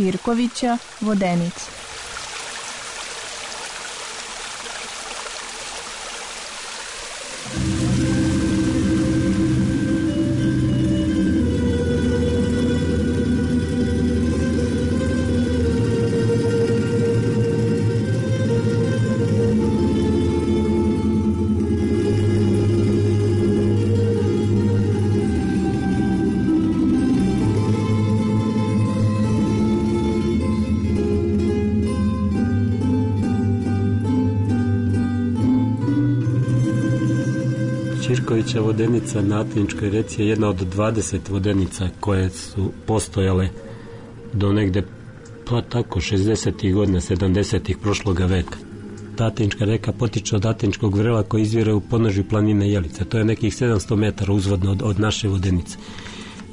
Ćirkovića, Vodenica. Najveća vodenica na Atiničkoj reci je jedna od 20 vodenica koje su postojale do negde pa tako 60. godina 70. prošloga veka. Ta Atinička reka potiče od Atiničkog vrela koji izvire u podnožju planine Jelice. To je nekih 700 metara uzvodno od, od naše vodenice.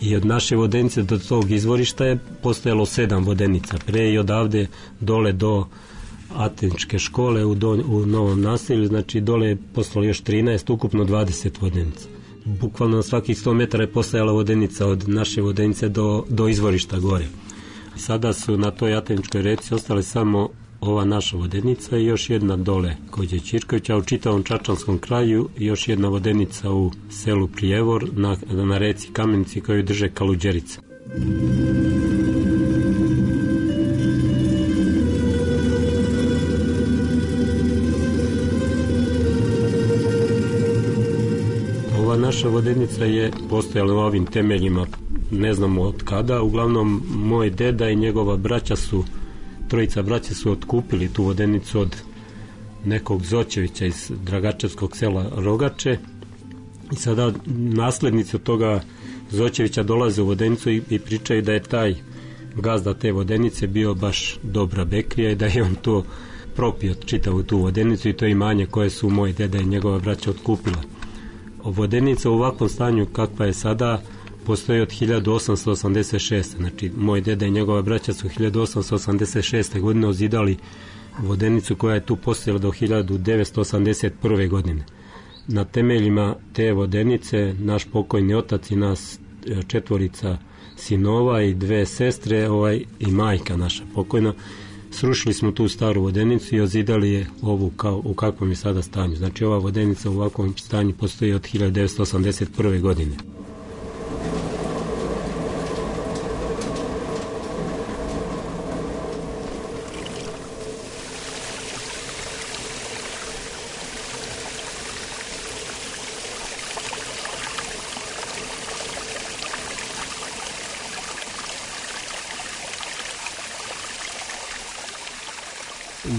I od naše vodenice do tog izvorišta je postojalo sedam vodenica. Pre i odavde dole do atenčke škole u, don, u Novom naselju, znači dole je poslali još 13, ukupno 20 vodenica. Bukvalno na svakih 100 metara je postajala vodenica od naše vodenice do, do izvorišta gore. Sada su na toj atenčkoj reci ostale samo ova naša vodenica i još jedna dole kod je Čirkovića u čitavom Čačanskom kraju još jedna vodenica u selu Prijevor na, na reci Kamenici koju drže Kaluđerica. Thank naša vodenica je postojala na ovim temeljima, ne znamo od kada, uglavnom moj deda i njegova braća su, trojica braća su otkupili tu vodenicu od nekog Zoćevića iz Dragačevskog sela Rogače i sada naslednici od toga Zoćevića dolaze u vodenicu i, i pričaju da je taj gazda te vodenice bio baš dobra bekrija i da je on to propio čitavu tu vodenicu i to imanje koje su moj deda i njegova braća otkupila vodenica u ovakvom stanju kakva je sada postoji od 1886. Znači, moj deda i njegova braća su 1886. godine ozidali vodenicu koja je tu postojala do 1981. godine. Na temeljima te vodenice naš pokojni otac i nas e, četvorica sinova i dve sestre ovaj, i majka naša pokojna srušili smo tu staru vodenicu i ozidali je ovu kao u kakvom je sada stanju. Znači ova vodenica u ovakvom stanju postoji od 1981. godine.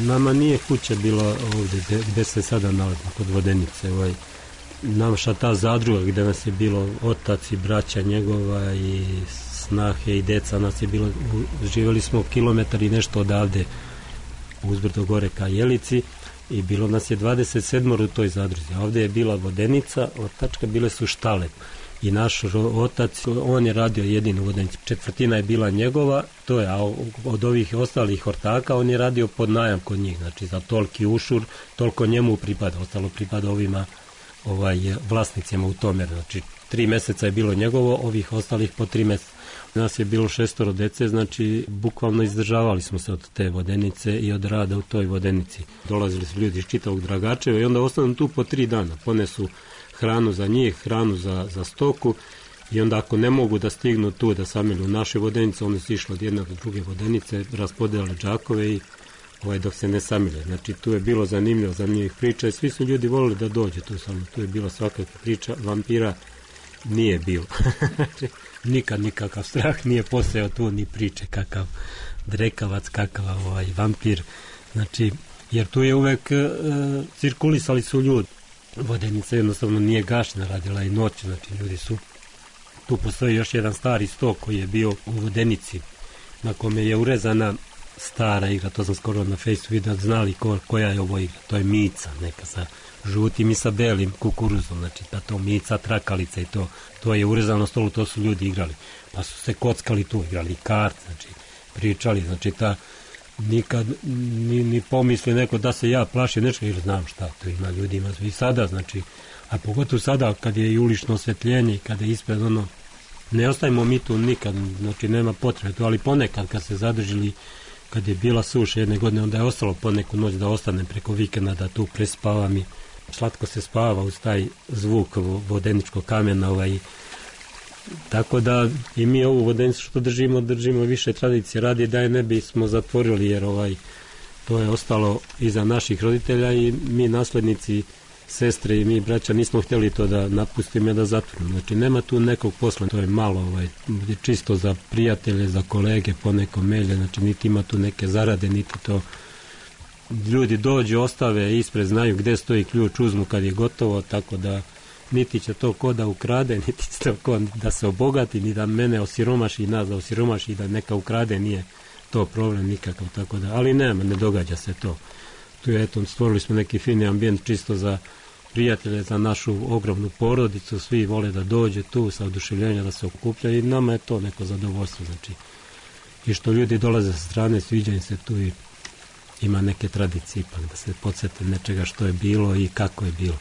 nama nije kuća bila ovde gde, gde se sada nalazimo kod Vodenice ovaj, naša ta zadruga gde nas je bilo otac i braća njegova i snahe i deca nas je bilo živeli smo kilometar i nešto odavde uzbrdo gore ka Jelici i bilo nas je 27 u toj zadruzi. Ovde je bila vodenica, od tačka bile su štale i naš otac, on je radio jedinu vodenicu. četvrtina je bila njegova, to je, a od ovih ostalih ortaka on je radio pod najam kod njih, znači za toliki ušur, toliko njemu pripada, ostalo pripada ovima ovaj, vlasnicima u tome, znači tri meseca je bilo njegovo, ovih ostalih po tri meseca. Nas je bilo šestoro dece, znači bukvalno izdržavali smo se od te vodenice i od rada u toj vodenici. Dolazili su ljudi iz čitavog Dragačeva i onda ostanu tu po tri dana. Ponesu hranu za njih, hranu za, za stoku i onda ako ne mogu da stignu tu da samilu naše vodenice, oni su išli od jedne do druge vodenice, raspodeli džakove i ovaj, dok se ne samile. Znači tu je bilo zanimljivo, zanimljivih priča i svi su ljudi volili da dođe tu samo. Tu je bila svakakve priča, vampira nije bilo. Znači, nikad nikakav strah nije poseo tu ni priče kakav drekavac, kakav ovaj vampir. Znači, jer tu je uvek e, cirkulisali su ljudi vodenica jednostavno nije gašna, radila i noć, znači ljudi su. Tu postoji još jedan stari sto koji je bio u vodenici, na kome je urezana stara igra, to sam skoro na fejsu video, znali ko, koja je ovo igra, to je mica neka sa žutim i sa belim kukuruzom, znači ta to mica, trakalica i to, to je urezano na stolu, to su ljudi igrali, pa su se kockali tu, igrali kart, znači pričali, znači ta nikad ni, ni pomisli neko da se ja plašim nešto ili znam šta to ima ljudi ima i sada znači a pogotovo sada kad je ulično osvetljenje i kada je ispred ono ne ostavimo mi tu nikad znači nema potrebe tu ali ponekad kad se zadržili kad je bila suša jedne godine onda je ostalo po neku noć da ostanem preko vikenda da tu prespavam i slatko se spava uz taj zvuk vodeničkog kamena ovaj Tako da i mi ovu vodenicu što držimo, držimo više tradicije. Radi da je ne bismo zatvorili jer ovaj to je ostalo iza naših roditelja i mi naslednici sestre i mi braća nismo hteli to da napustimo i da zatvorimo. Znači nema tu nekog posla, to je malo ovaj, čisto za prijatelje, za kolege, poneko melje, znači niti ima tu neke zarade, niti to ljudi dođu, ostave ispred, znaju gde stoji ključ, uzmu kad je gotovo, tako da niti će to ko da ukrade, niti će to ko da se obogati, ni da mene osiromaši, nas da osiromaši, da neka ukrade, nije to problem nikakav, tako da, ali nema, ne događa se to. Tu je, eto, stvorili smo neki fini ambijent čisto za prijatelje, za našu ogromnu porodicu, svi vole da dođe tu sa oduševljenja, da se okuplja i nama je to neko zadovoljstvo, znači, i što ljudi dolaze sa strane, sviđa im se tu i ima neke tradicije ipak, da se podsjete nečega što je bilo i kako je bilo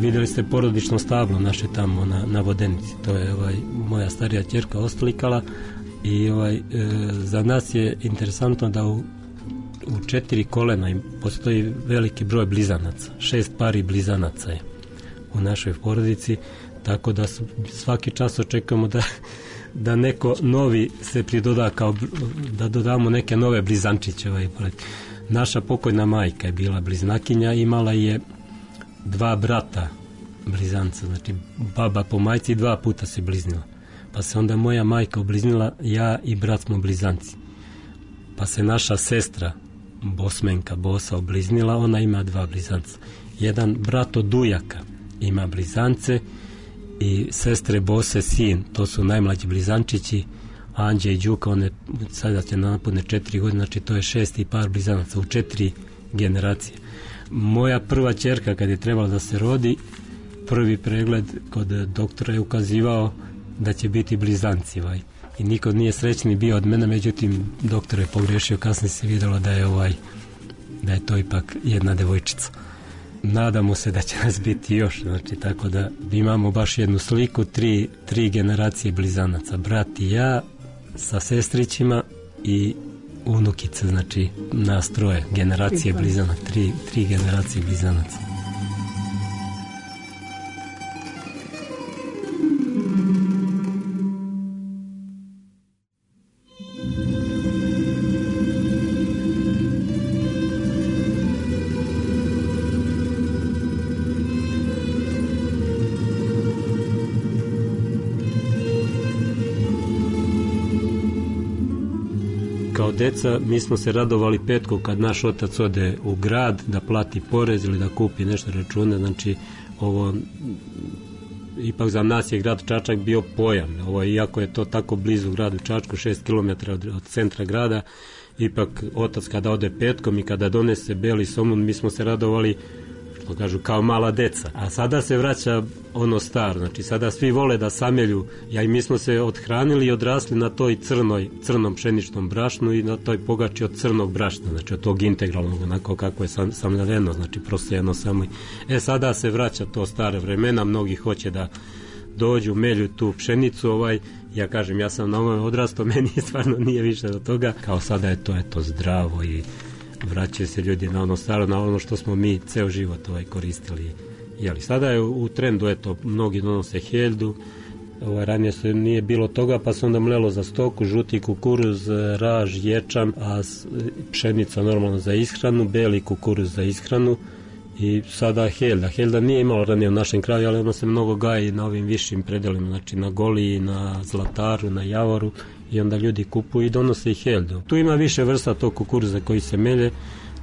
videli ste porodično stablo naše tamo na, na Vodenici. To je ovaj, moja starija čerka oslikala i ovaj, e, za nas je interesantno da u u četiri kolena i postoji veliki broj blizanaca. Šest pari blizanaca je u našoj porodici, tako da su, svaki čas očekujemo da da neko novi se pridoda kao da dodamo neke nove blizančiće ovaj projekt. Naša pokojna majka je bila bliznakinja, imala je dva brata blizanca, znači baba po majci dva puta se bliznila. Pa se onda moja majka obliznila, ja i brat smo blizanci. Pa se naša sestra Bosmenka Bosa obliznila, ona ima dva blizanca. Jedan brat od Dujaka ima blizance i sestre Bose sin, to su najmlađi blizančići, Anđe i Đuka, one sada će napunne četiri godine, znači to je šesti par blizanaca u četiri generacije. Moja prva čerka kad je trebala da se rodi, prvi pregled kod doktora je ukazivao da će biti blizancivajt i niko nije srećni bio od mene, međutim doktor je pogrešio, kasnije se videlo da je ovaj da je to ipak jedna devojčica. Nadamo se da će nas biti još, znači tako da imamo baš jednu sliku, tri, tri generacije blizanaca, brat i ja sa sestrićima i unukice, znači nas troje, generacije blizana, tri, tri generacije blizanaca. deca, mi smo se radovali petkom kad naš otac ode u grad da plati porez ili da kupi nešto račune, znači ovo ipak za nas je grad Čačak bio pojam. Ovo, iako je to tako blizu gradu Čačku, 6 km od, od centra grada, ipak otac kada ode petkom i kada donese beli somun, mi smo se radovali što kažu kao mala deca. A sada se vraća ono star, znači sada svi vole da samelju, ja i mi smo se odhranili i odrasli na toj crnoj, crnom pšeničnom brašnu i na toj pogači od crnog brašna, znači od tog integralnog, onako kako je sam, samljaveno, znači prosejeno samo. E sada se vraća to stare vremena, mnogi hoće da dođu, melju tu pšenicu, ovaj, ja kažem, ja sam na ovom odrastao, meni stvarno nije više do toga, kao sada je to, eto, zdravo i vraćaju se ljudi na ono staro, na ono što smo mi ceo život ovaj, koristili. Jeli, sada je u trendu, eto, mnogi donose heldu, Ovaj, ranije se nije bilo toga, pa se onda mlelo za stoku, žuti kukuruz, raž, ječam, a pšenica normalno za ishranu, beli kukuruz za ishranu i sada helda. Helda nije imala ranije u našem kraju, ali ona se mnogo gaji na ovim višim predelima, znači na Goliji, na Zlataru, na Javoru i onda ljudi kupuju i donose ih Heldu. Tu ima više vrsta tog kukuruza koji se melje,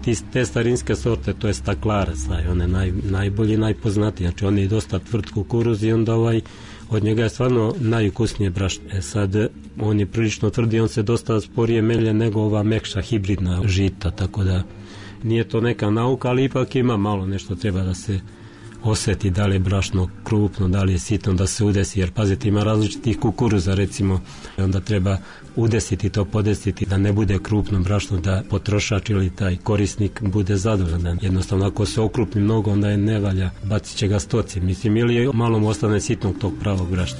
ti, te starinske sorte, to je staklarac, taj, one naj, najbolji, najpoznatiji, znači on je dosta tvrd kukuruz i onda ovaj, od njega je stvarno najukusnije brašno. E sad, on je prilično tvrdi, on se dosta sporije melje nego ova mekša hibridna žita, tako da nije to neka nauka, ali ipak ima malo nešto treba da se oseti da li je brašno krupno, da li je sitno, da se udesi, jer pazite ima različitih kukuruza recimo, onda treba udesiti to, podesiti da ne bude krupno brašno, da potrošač ili taj korisnik bude zadovoljan. Jednostavno ako se okrupni mnogo onda je nevalja, valja, bacit će ga stoci, mislim ili malo mu ostane sitnog tog pravog brašna.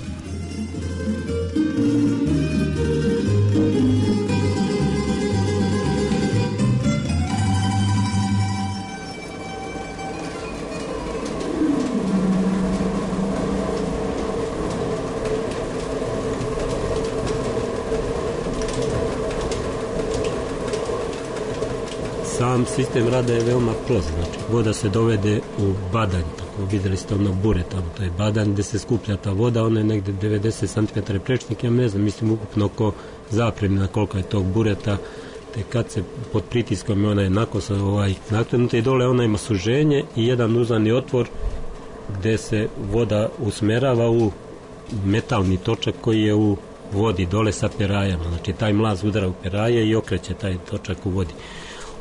sistem rada je veoma prost, znači voda se dovede u badanj, tako videli ste ono bure tamo, to je badanj gde se skuplja ta voda, ona je negde 90 cm prečnik, ja ne znam, mislim ukupno oko zapremina koliko je tog bureta, te kad se pod pritiskom i ona je nakosa ovaj, nakrenuta i dole ona ima suženje i jedan uzani otvor gde se voda usmerava u metalni točak koji je u vodi dole sa perajama, znači taj mlaz udara u peraje i okreće taj točak u vodi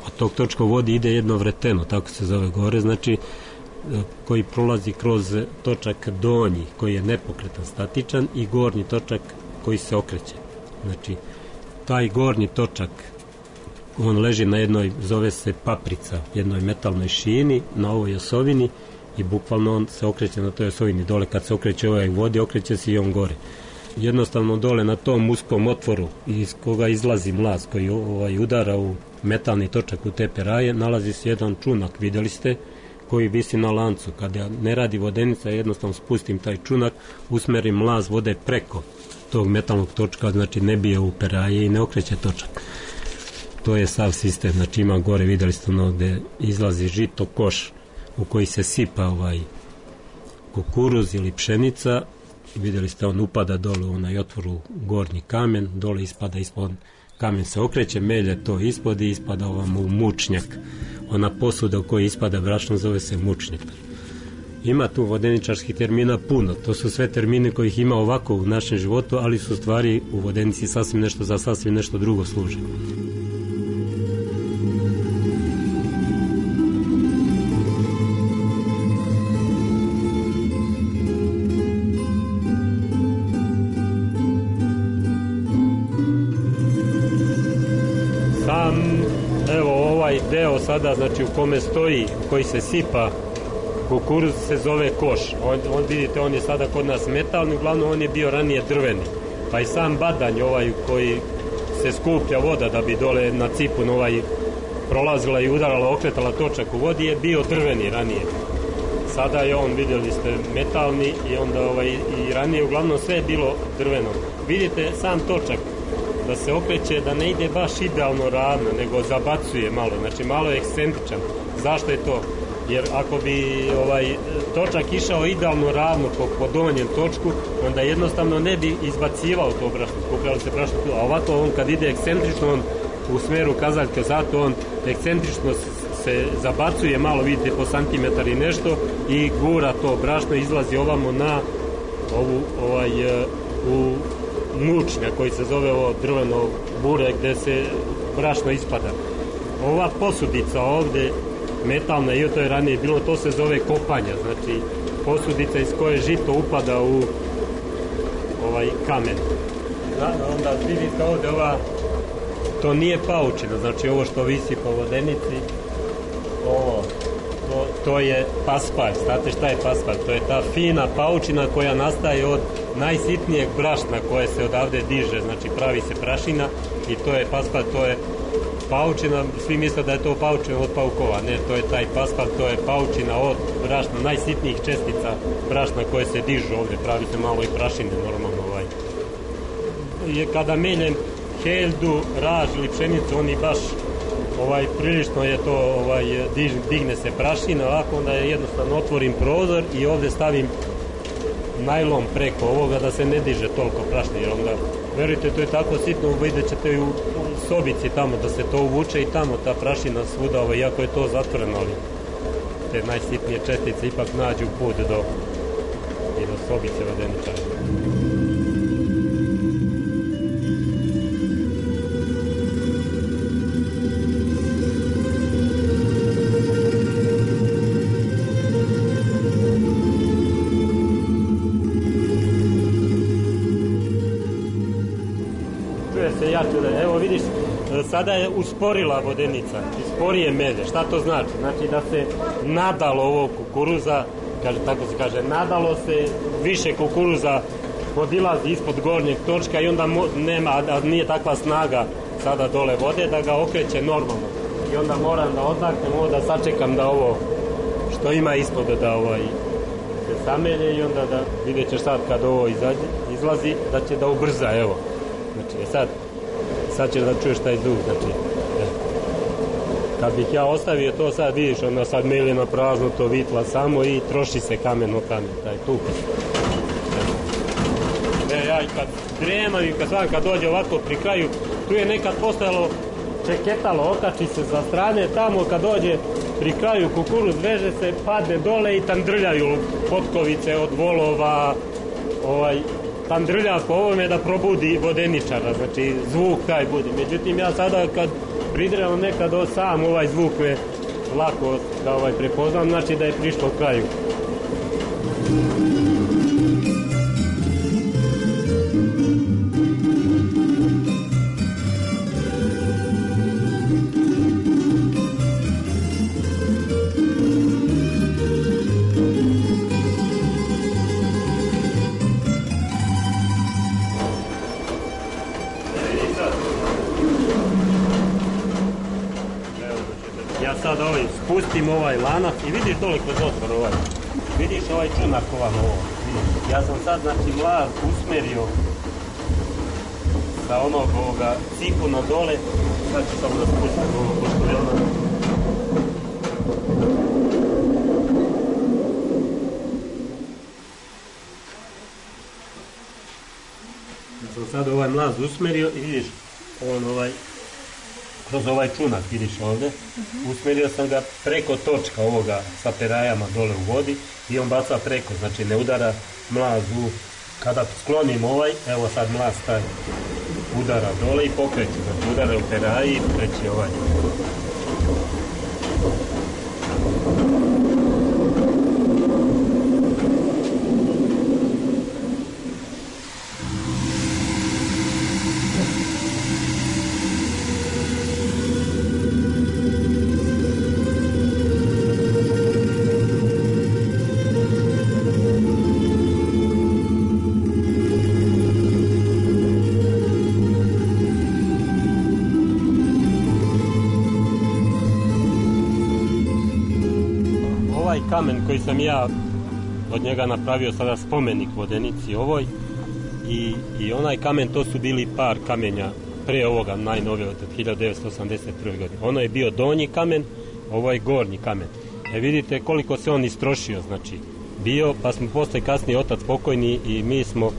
od tog točkog vodi ide jedno vreteno, tako se zove gore, znači e, koji prolazi kroz točak donji koji je nepokretan, statičan i gornji točak koji se okreće. Znači, taj gornji točak on leži na jednoj, zove se paprica, jednoj metalnoj šini na ovoj osovini i bukvalno on se okreće na toj osovini dole. Kad se okreće ovaj vodi, okreće se i on gore jednostavno dole na tom uskom otvoru iz koga izlazi mlaz koji ovaj, udara u metalni točak u te nalazi se jedan čunak, videli ste, koji visi na lancu. Kada ne radi vodenica, jednostavno spustim taj čunak, usmerim mlaz vode preko tog metalnog točka, znači ne bije u peraje i ne okreće točak. To je sav sistem, znači ima gore, videli ste ono gde izlazi žito koš u koji se sipa ovaj kukuruz ili pšenica videli ste on upada dole u onaj otvoru gornji kamen, dole ispada ispod kamen se okreće, melje to ispod i ispada ovam u mučnjak. Ona posuda u kojoj ispada brašno zove se mučnjak. Ima tu vodeničarskih termina puno. To su sve termine kojih ima ovako u našem životu, ali su stvari u vodenici sasvim nešto za sasvim nešto drugo služe. sada, znači u kome stoji, u koji se sipa kukuruz se zove koš. On, on vidite, on je sada kod nas metalni, uglavnom on je bio ranije drveni. Pa i sam badanj ovaj koji se skuplja voda da bi dole na cipun ovaj prolazila i udarala, okretala točak u vodi je bio drveni ranije. Sada je on, vidjeli ste, metalni i onda ovaj, i ranije uglavnom sve je bilo drveno. Vidite sam točak da se okreće, da ne ide baš idealno ravno, nego zabacuje malo, znači malo je ekscentričan. Zašto je to? Jer ako bi ovaj točak išao idealno ravno po, po donjem točku, onda jednostavno ne bi izbacivao to brašno, skupljalo se brašno, a ovako on kad ide ekscentrično, on u smeru kazaljke, zato on ekscentrično se zabacuje malo, vidite, po santimetar i nešto i gura to brašno, izlazi ovamo na ovu, ovaj, u mlučnja koji se zove ovo drveno bure gde se brašno ispada. Ova posudica ovde metalna i to je ranije bilo, to se zove kopanja, znači posudica iz koje žito upada u ovaj kamen. Da, da onda vidite ovde ova to nije paučina, znači ovo što visi po vodenici, ovo, to, to je paspalj. Znate šta je paspalj? To je ta fina paučina koja nastaje od najsitnijeg brašna koje se odavde diže, znači pravi se prašina i to je paspal, to je paučina, svi misle da je to paučina od paukova, ne, to je taj paspal, to je paučina od brašna, najsitnijih čestica brašna koje se dižu ovde, pravi se malo i prašine normalno ovaj. Je kada meljem heldu, raž ili pšenicu, oni baš ovaj prilično je to ovaj digne se prašina, ovako onda je jednostavno otvorim prozor i ovde stavim najlon preko ovoga da se ne diže toliko prašni, jer onda, verujte, to je tako sitno, vidjet da ćete i u sobici tamo da se to uvuče i tamo ta prašina svuda, ovaj, iako je to zatvoreno, ali te najsitnije čestice ipak nađu put do, i do sobice vodeničara. se ja čudan. Evo vidiš, sada je usporila vodenica, sporije melje. Šta to znači? Znači da se nadalo ovo kukuruza, kaže, tako se kaže, nadalo se više kukuruza podilazi ispod gornjeg točka i onda mo, nema, a nije takva snaga sada dole vode da ga okreće normalno. I onda moram da odlaknem ovo da sačekam da ovo što ima ispod da ovaj se samelje i onda da vidjet ćeš sad kad ovo izađe, izlazi da će da ubrza evo. Znači e sad sad ćeš da čuješ taj zvuk, znači. E. Kad bih ja ostavio to sad, vidiš, onda sad na prazno to vitla samo i troši se kamen o kamen, taj tu. E. ja i kad dremam i kad sam kad dođe ovako pri kraju, tu je nekad postalo čeketalo, okači se za strane, tamo kad dođe pri kraju kukuruz veže se, padne dole i tam drljaju potkovice od volova, ovaj, tandrlja po ovome da probudi vodeničara, znači zvuk taj bude. Međutim, ja sada kad pridrevam nekad sam ovaj zvuk je lako da ovaj prepoznam, znači da je prišlo kraju. I vidiš dole kroz otvor ovaj. Vidiš ovaj čunak ovam ovo. Vidiš. Ja sam sad, znači, mlaz usmerio sa onog ovoga cikuna dole. Sad ću samo da spuštam ovo, pošto je ono... Ja sad ovaj mlaz usmerio i vidiš, on ovaj kroz ovaj čunak, vidiš ovdje, uh -huh. usmjerio sam ga preko točka ovoga sa perajama dole u vodi i on baca preko, znači ne udara mlaz u, kada sklonim ovaj, evo sad mlaz taj udara dole i pokreće, znači udara u peraji i pokreće ovaj. kamen koji sam ja od njega napravio sada spomenik vodenici ovoj i, i onaj kamen, to su bili par kamenja pre ovoga najnovije od 1981. godine. Ono je bio donji kamen, ovo je gornji kamen. E vidite koliko se on istrošio, znači, bio, pa smo posle kasni otac pokojni i mi smo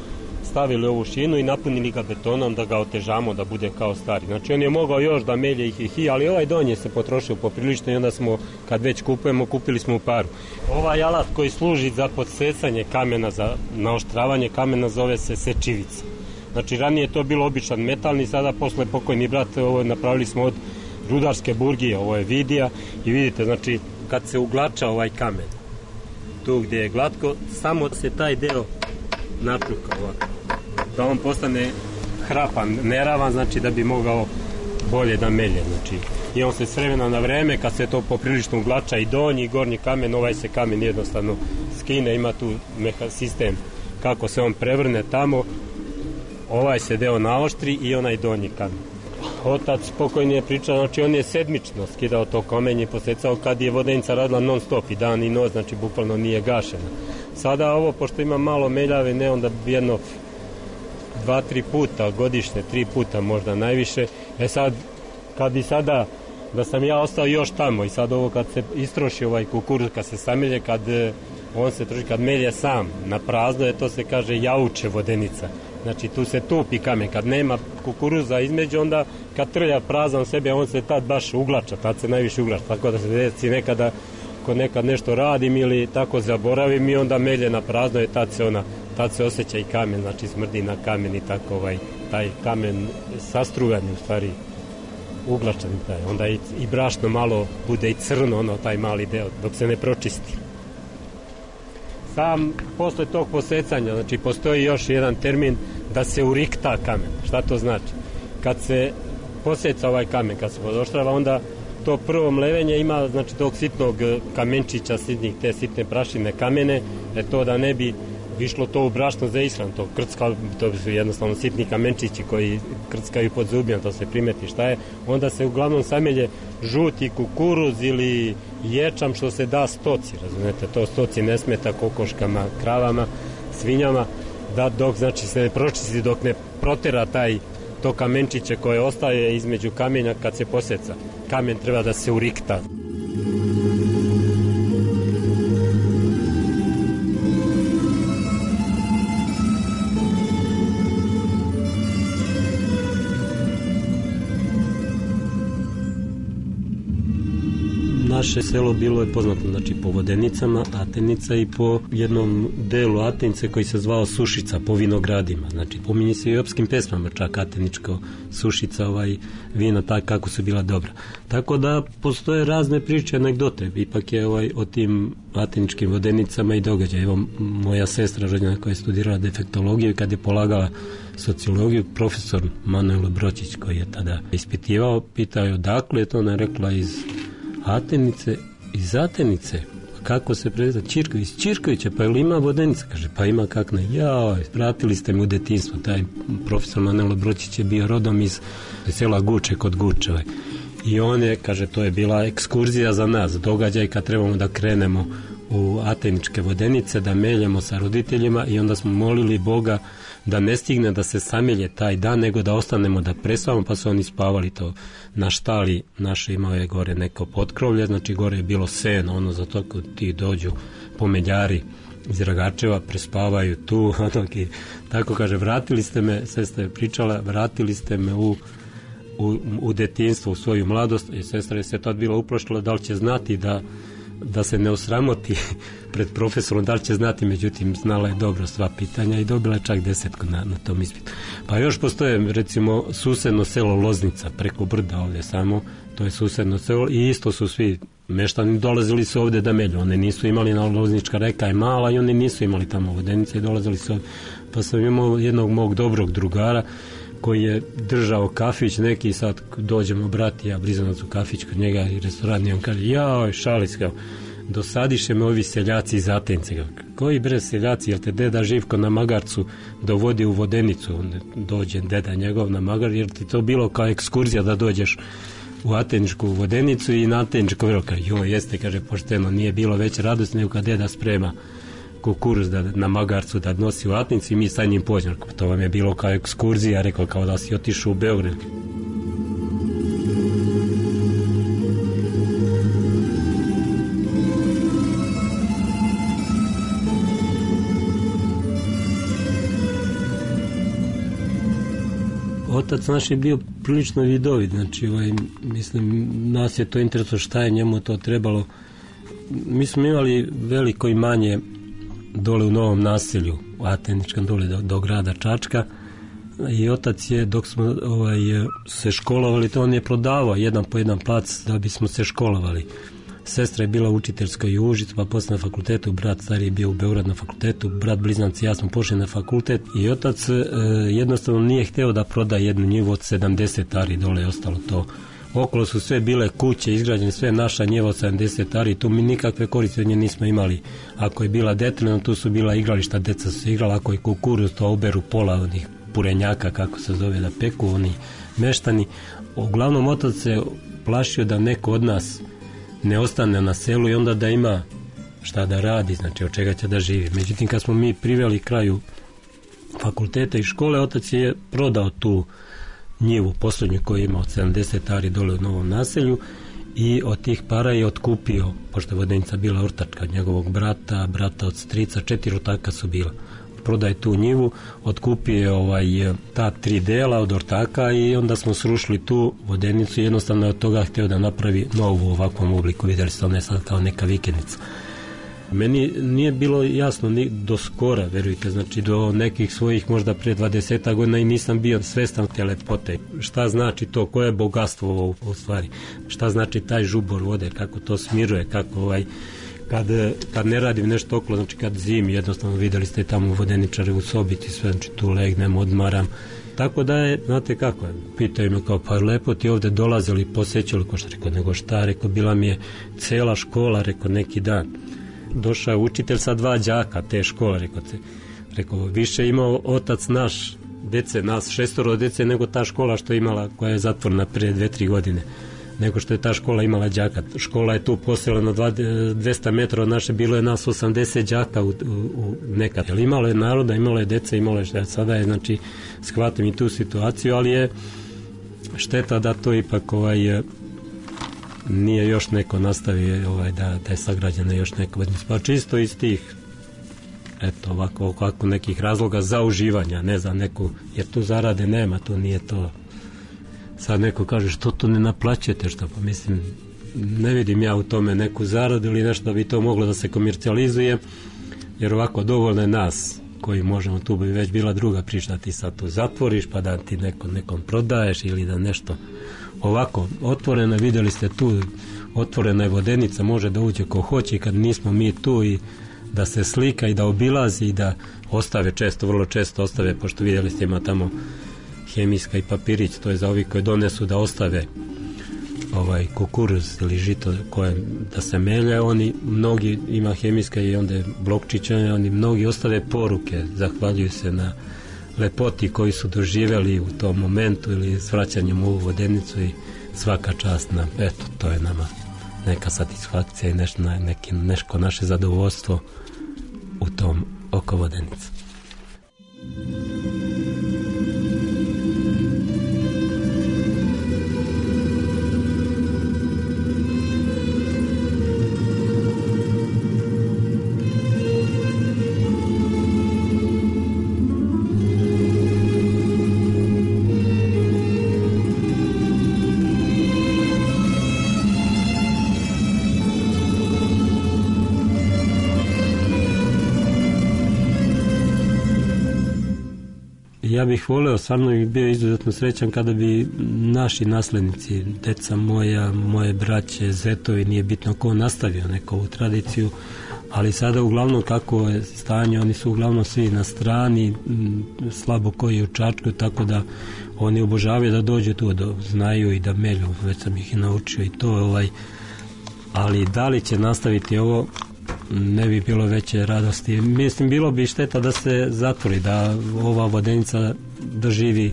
stavili ovu šinu i napunili ga betonom da ga otežamo da bude kao stari. Znači on je mogao još da melje i hihi, ali ovaj donje se potrošio poprilično i onda smo, kad već kupujemo, kupili smo u paru. Ovaj alat koji služi za podsecanje kamena, za naoštravanje kamena zove se sečivica. Znači ranije to bilo običan metalni, sada posle pokojni brat ovo napravili smo od rudarske burgije, ovo je vidija i vidite znači kad se uglača ovaj kamen tu gde je glatko, samo se taj deo natruka ovako da on postane hrapan, neravan, znači da bi mogao bolje da melje. Znači, I on se s vremena na vreme, kad se to poprilično uglača i donji i gornji kamen, ovaj se kamen jednostavno skine, ima tu meha, sistem kako se on prevrne tamo, ovaj se deo naoštri i onaj donji kamen. Otac pokojni je pričao, znači on je sedmično skidao to kamenje i posecao kad je vodenica radila non stop i dan i noć, znači bukvalno nije gašena. Sada ovo, pošto ima malo meljave, ne, onda jedno dva, tri puta godišnje, tri puta možda najviše. E sad, kad bi sada, da sam ja ostao još tamo i sad ovo kad se istroši ovaj kukuruz, kad se samelje, kad e, on se troši, kad melje sam na prazno, je to se kaže jauče vodenica. Znači tu se tupi kamen, kad nema kukuruza između, onda kad trlja prazan sebe, on se tad baš uglača, tad se najviše uglača, tako da se deci nekada ko nekad nešto radim ili tako zaboravim i onda melje na prazno i tad se ona tad se osjeća i kamen, znači smrdi na kamen i tako ovaj, taj kamen sastrugan u stvari uglačan taj, onda i, i brašno malo bude i crno, ono taj mali deo, dok se ne pročisti. Sam posle tog posecanja, znači postoji još jedan termin da se urikta kamen. Šta to znači? Kad se poseca ovaj kamen, kad se podoštrava, onda to prvo mlevenje ima znači tog sitnog kamenčića, sitnih, te sitne prašine kamene, e to da ne bi išlo to u brašno za isran, to krcka, to su jednostavno sitni kamenčići koji krckaju pod zubljem, to se primeti šta je, onda se uglavnom samelje žuti kukuruz ili ječam što se da stoci, razumete, to stoci ne smeta kokoškama, kravama, svinjama, da dok znači se ne pročisti, dok ne protera taj to kamenčiće koje ostaje između kamenja kad se poseca. Kamen treba da se urikta. Muzika naše selo bilo je poznato znači, po vodenicama Atenica i po jednom delu Atenice koji se zvao Sušica po vinogradima. Znači, pominje se i opskim pesmama čak Ateničko Sušica, ovaj vino tak kako su bila dobra. Tako da postoje razne priče, anegdote. Ipak je ovaj, o tim ateničkim vodenicama i događaj. Evo, moja sestra rođena koja je studirala defektologiju i kad je polagala sociologiju, profesor Manuel Bročić koji je tada ispitivao, pitao je odakle je to, ona je rekla iz Atenice iz Atenice kako se prezva Čirković iz Čirkovića, pa jel ima vodenica? Kaže, pa ima kak ne. Jao, vratili ste mu detinstvo. Taj profesor Manelo Bročić je bio rodom iz sela Guče kod Gučeve. I on je, kaže, to je bila ekskurzija za nas, događaj kad trebamo da krenemo u Ateničke vodenice da meljemo sa roditeljima i onda smo molili Boga da ne stigne da se samelje taj dan nego da ostanemo da presavamo pa su oni spavali to na štali naše imao je gore neko potkrovlje znači gore je bilo sen, ono za to kad ti dođu pomeljari iz Ragačeva prespavaju tu i tako kaže vratili ste me sestra je pričala vratili ste me u u, u detinstvo, u svoju mladost i e, sestra je se tad bila uplašila da li će znati da da se ne osramoti pred profesorom da li će znati, međutim znala je dobro sva pitanja i dobila je čak desetku na, na tom ispitu. Pa još postoje recimo susedno selo Loznica preko brda ovdje samo, to je susedno selo i isto su svi meštani dolazili su ovdje da melju, One nisu imali na Loznička reka je mala i oni nisu imali tamo vodenice i dolazili su ovdje. Pa sam imao jednog mog dobrog drugara koji je držao kafić neki sad dođemo brati ja blizanac u kafić kod njega i restoran i on kaže jaoj šalis kao dosadiše me ovi seljaci iz Atence koji bre seljaci jel te deda Živko na Magarcu dovodi u Vodenicu on dođe deda njegov na Magar jer ti to bilo kao ekskurzija da dođeš u Ateničku Vodenicu i na Ateničko vrlo jo jeste kaže pošteno nije bilo već radost nego kad deda sprema kukuruz da, na magarcu da nosi u atnicu i mi sa njim pođemo. To vam je bilo kao ekskurzija, rekao kao da si otišao u Beograd. otac naš je bio prilično vidovit, znači ovaj, mislim, nas je to intereso šta je njemu to trebalo. Mi smo imali veliko manje dole u Novom naselju, u Ateničkom dole do, do grada Čačka i otac je dok smo ovaj, se školovali, to on je prodavao jedan po jedan plac da bismo se školovali. Sestra je bila u učiteljskoj Užicu, pa posle na fakultetu, brat stari je bio u Beograd na fakultetu, brat bliznac i ja smo pošli na fakultet i otac eh, jednostavno nije hteo da proda jednu njivu od 70 ari dole je ostalo to okolo su sve bile kuće, izgrađene sve naša njevo 70 ari, tu mi nikakve korisnje nismo imali. Ako je bila detaljno, tu su bila igrališta, deca su igrala, ako je kukuruz, to oberu pola onih purenjaka, kako se zove, da peku oni meštani. Uglavnom, otac se plašio da neko od nas ne ostane na selu i onda da ima šta da radi, znači od čega će da živi. Međutim, kad smo mi priveli kraju fakulteta i škole, otac je prodao tu njivu poslednju koju ima od 70 ari dole u Novom naselju i od tih para je otkupio, pošto je vodenica bila ortačka od njegovog brata, brata od strica, četiri ortaka su bila. Prodaje tu njivu, otkupio ovaj, ta tri dela od ortaka i onda smo srušili tu vodenicu i jednostavno je od toga hteo da napravi novu u ovakvom obliku, vidjeli ste ona je sad kao neka vikendica. Meni nije bilo jasno ni do skora, verujte, znači do nekih svojih možda pre 20 godina i nisam bio svestan te lepote. Šta znači to, koje je bogatstvo ovo u stvari? Šta znači taj žubor vode, kako to smiruje, kako ovaj kad, kad ne radim nešto okolo, znači kad zim, jednostavno videli ste tamo vodeničare u sobiti sve, znači tu legnem, odmaram, Tako da je, znate kako je, pitaju me kao, pa lepo ti ovde dolazili, posećali, ko šta rekao, nego šta, rekao, bila mi je cela škola, rekao, neki dan došao učitelj sa dva đaka te škole, rekao te. Rekao, više imao otac naš dece, nas šestoro dece, nego ta škola što je imala, koja je zatvorena pre dve, tri godine nego što je ta škola imala đaka. Škola je tu na 200 metara od naše, bilo je nas 80 đaka u, u, u nekad. Jel, imalo je naroda, imalo je dece, imalo je šta. Sada je, znači, shvatim i tu situaciju, ali je šteta da to ipak ovaj, nije još neko nastavi ovaj, da, da je sagrađena još neka umetnica. Pa čisto iz tih eto ovako, ovako nekih razloga za uživanja, ne za neku, jer tu zarade nema, to nije to. Sad neko kaže što to ne naplaćujete, što pa mislim ne vidim ja u tome neku zaradu ili nešto da bi to moglo da se komercijalizuje, jer ovako dovoljno je nas koji možemo, tu bi već bila druga priča, da ti sad tu zatvoriš pa da ti neko, nekom prodaješ ili da nešto ovako otvorena, vidjeli ste tu otvorena je vodenica, može da uđe ko hoće kad nismo mi tu i da se slika i da obilazi i da ostave često, vrlo često ostave pošto vidjeli ste ima tamo hemijska i papirić, to je za ovi koji donesu da ostave ovaj kukuruz ili žito koje da se melja, oni mnogi ima hemijska i onda blokčića, oni mnogi ostave poruke, zahvaljuju se na lepoti koji su doživjeli u tom momentu ili s vraćanjem u ovu vodenicu i svaka čast nam, eto, to je nama neka satisfakcija i nešto, neki, nešto naše zadovoljstvo u tom oko vodenice. ja bih voleo, stvarno bih bio izuzetno srećan kada bi naši naslednici, deca moja, moje braće, zetovi, nije bitno ko nastavio neku ovu tradiciju, ali sada uglavnom kako je stanje, oni su uglavnom svi na strani, slabo koji u Čačku, tako da oni obožavaju da dođu tu, da znaju i da melju, već sam ih i naučio i to, ovaj, ali da li će nastaviti ovo, ne bi bilo veće radosti. Mislim, bilo bi šteta da se zatvori, da ova vodenica doživi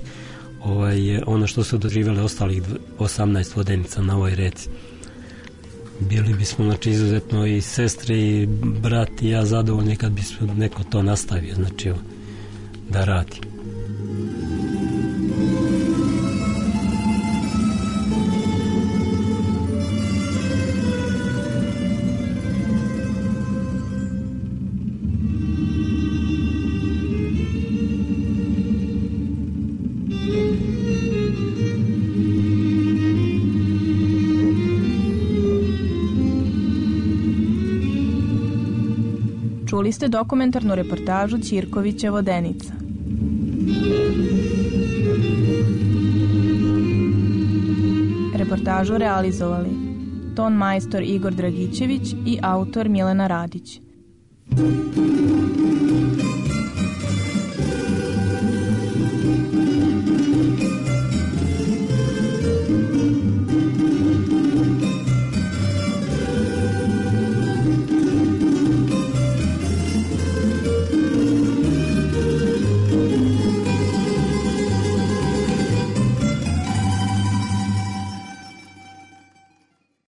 ovaj, ono što su doživjele ostalih 18 vodenica na ovoj reci. Bili bismo znači, izuzetno i sestre i brat i ja zadovoljni kad bismo neko to nastavio, znači da radi. Čuli ste dokumentarnu reportažu Ćirkovića Vodenica. Reportažu realizovali ton majstor Igor Dragićević i autor Milena Radić.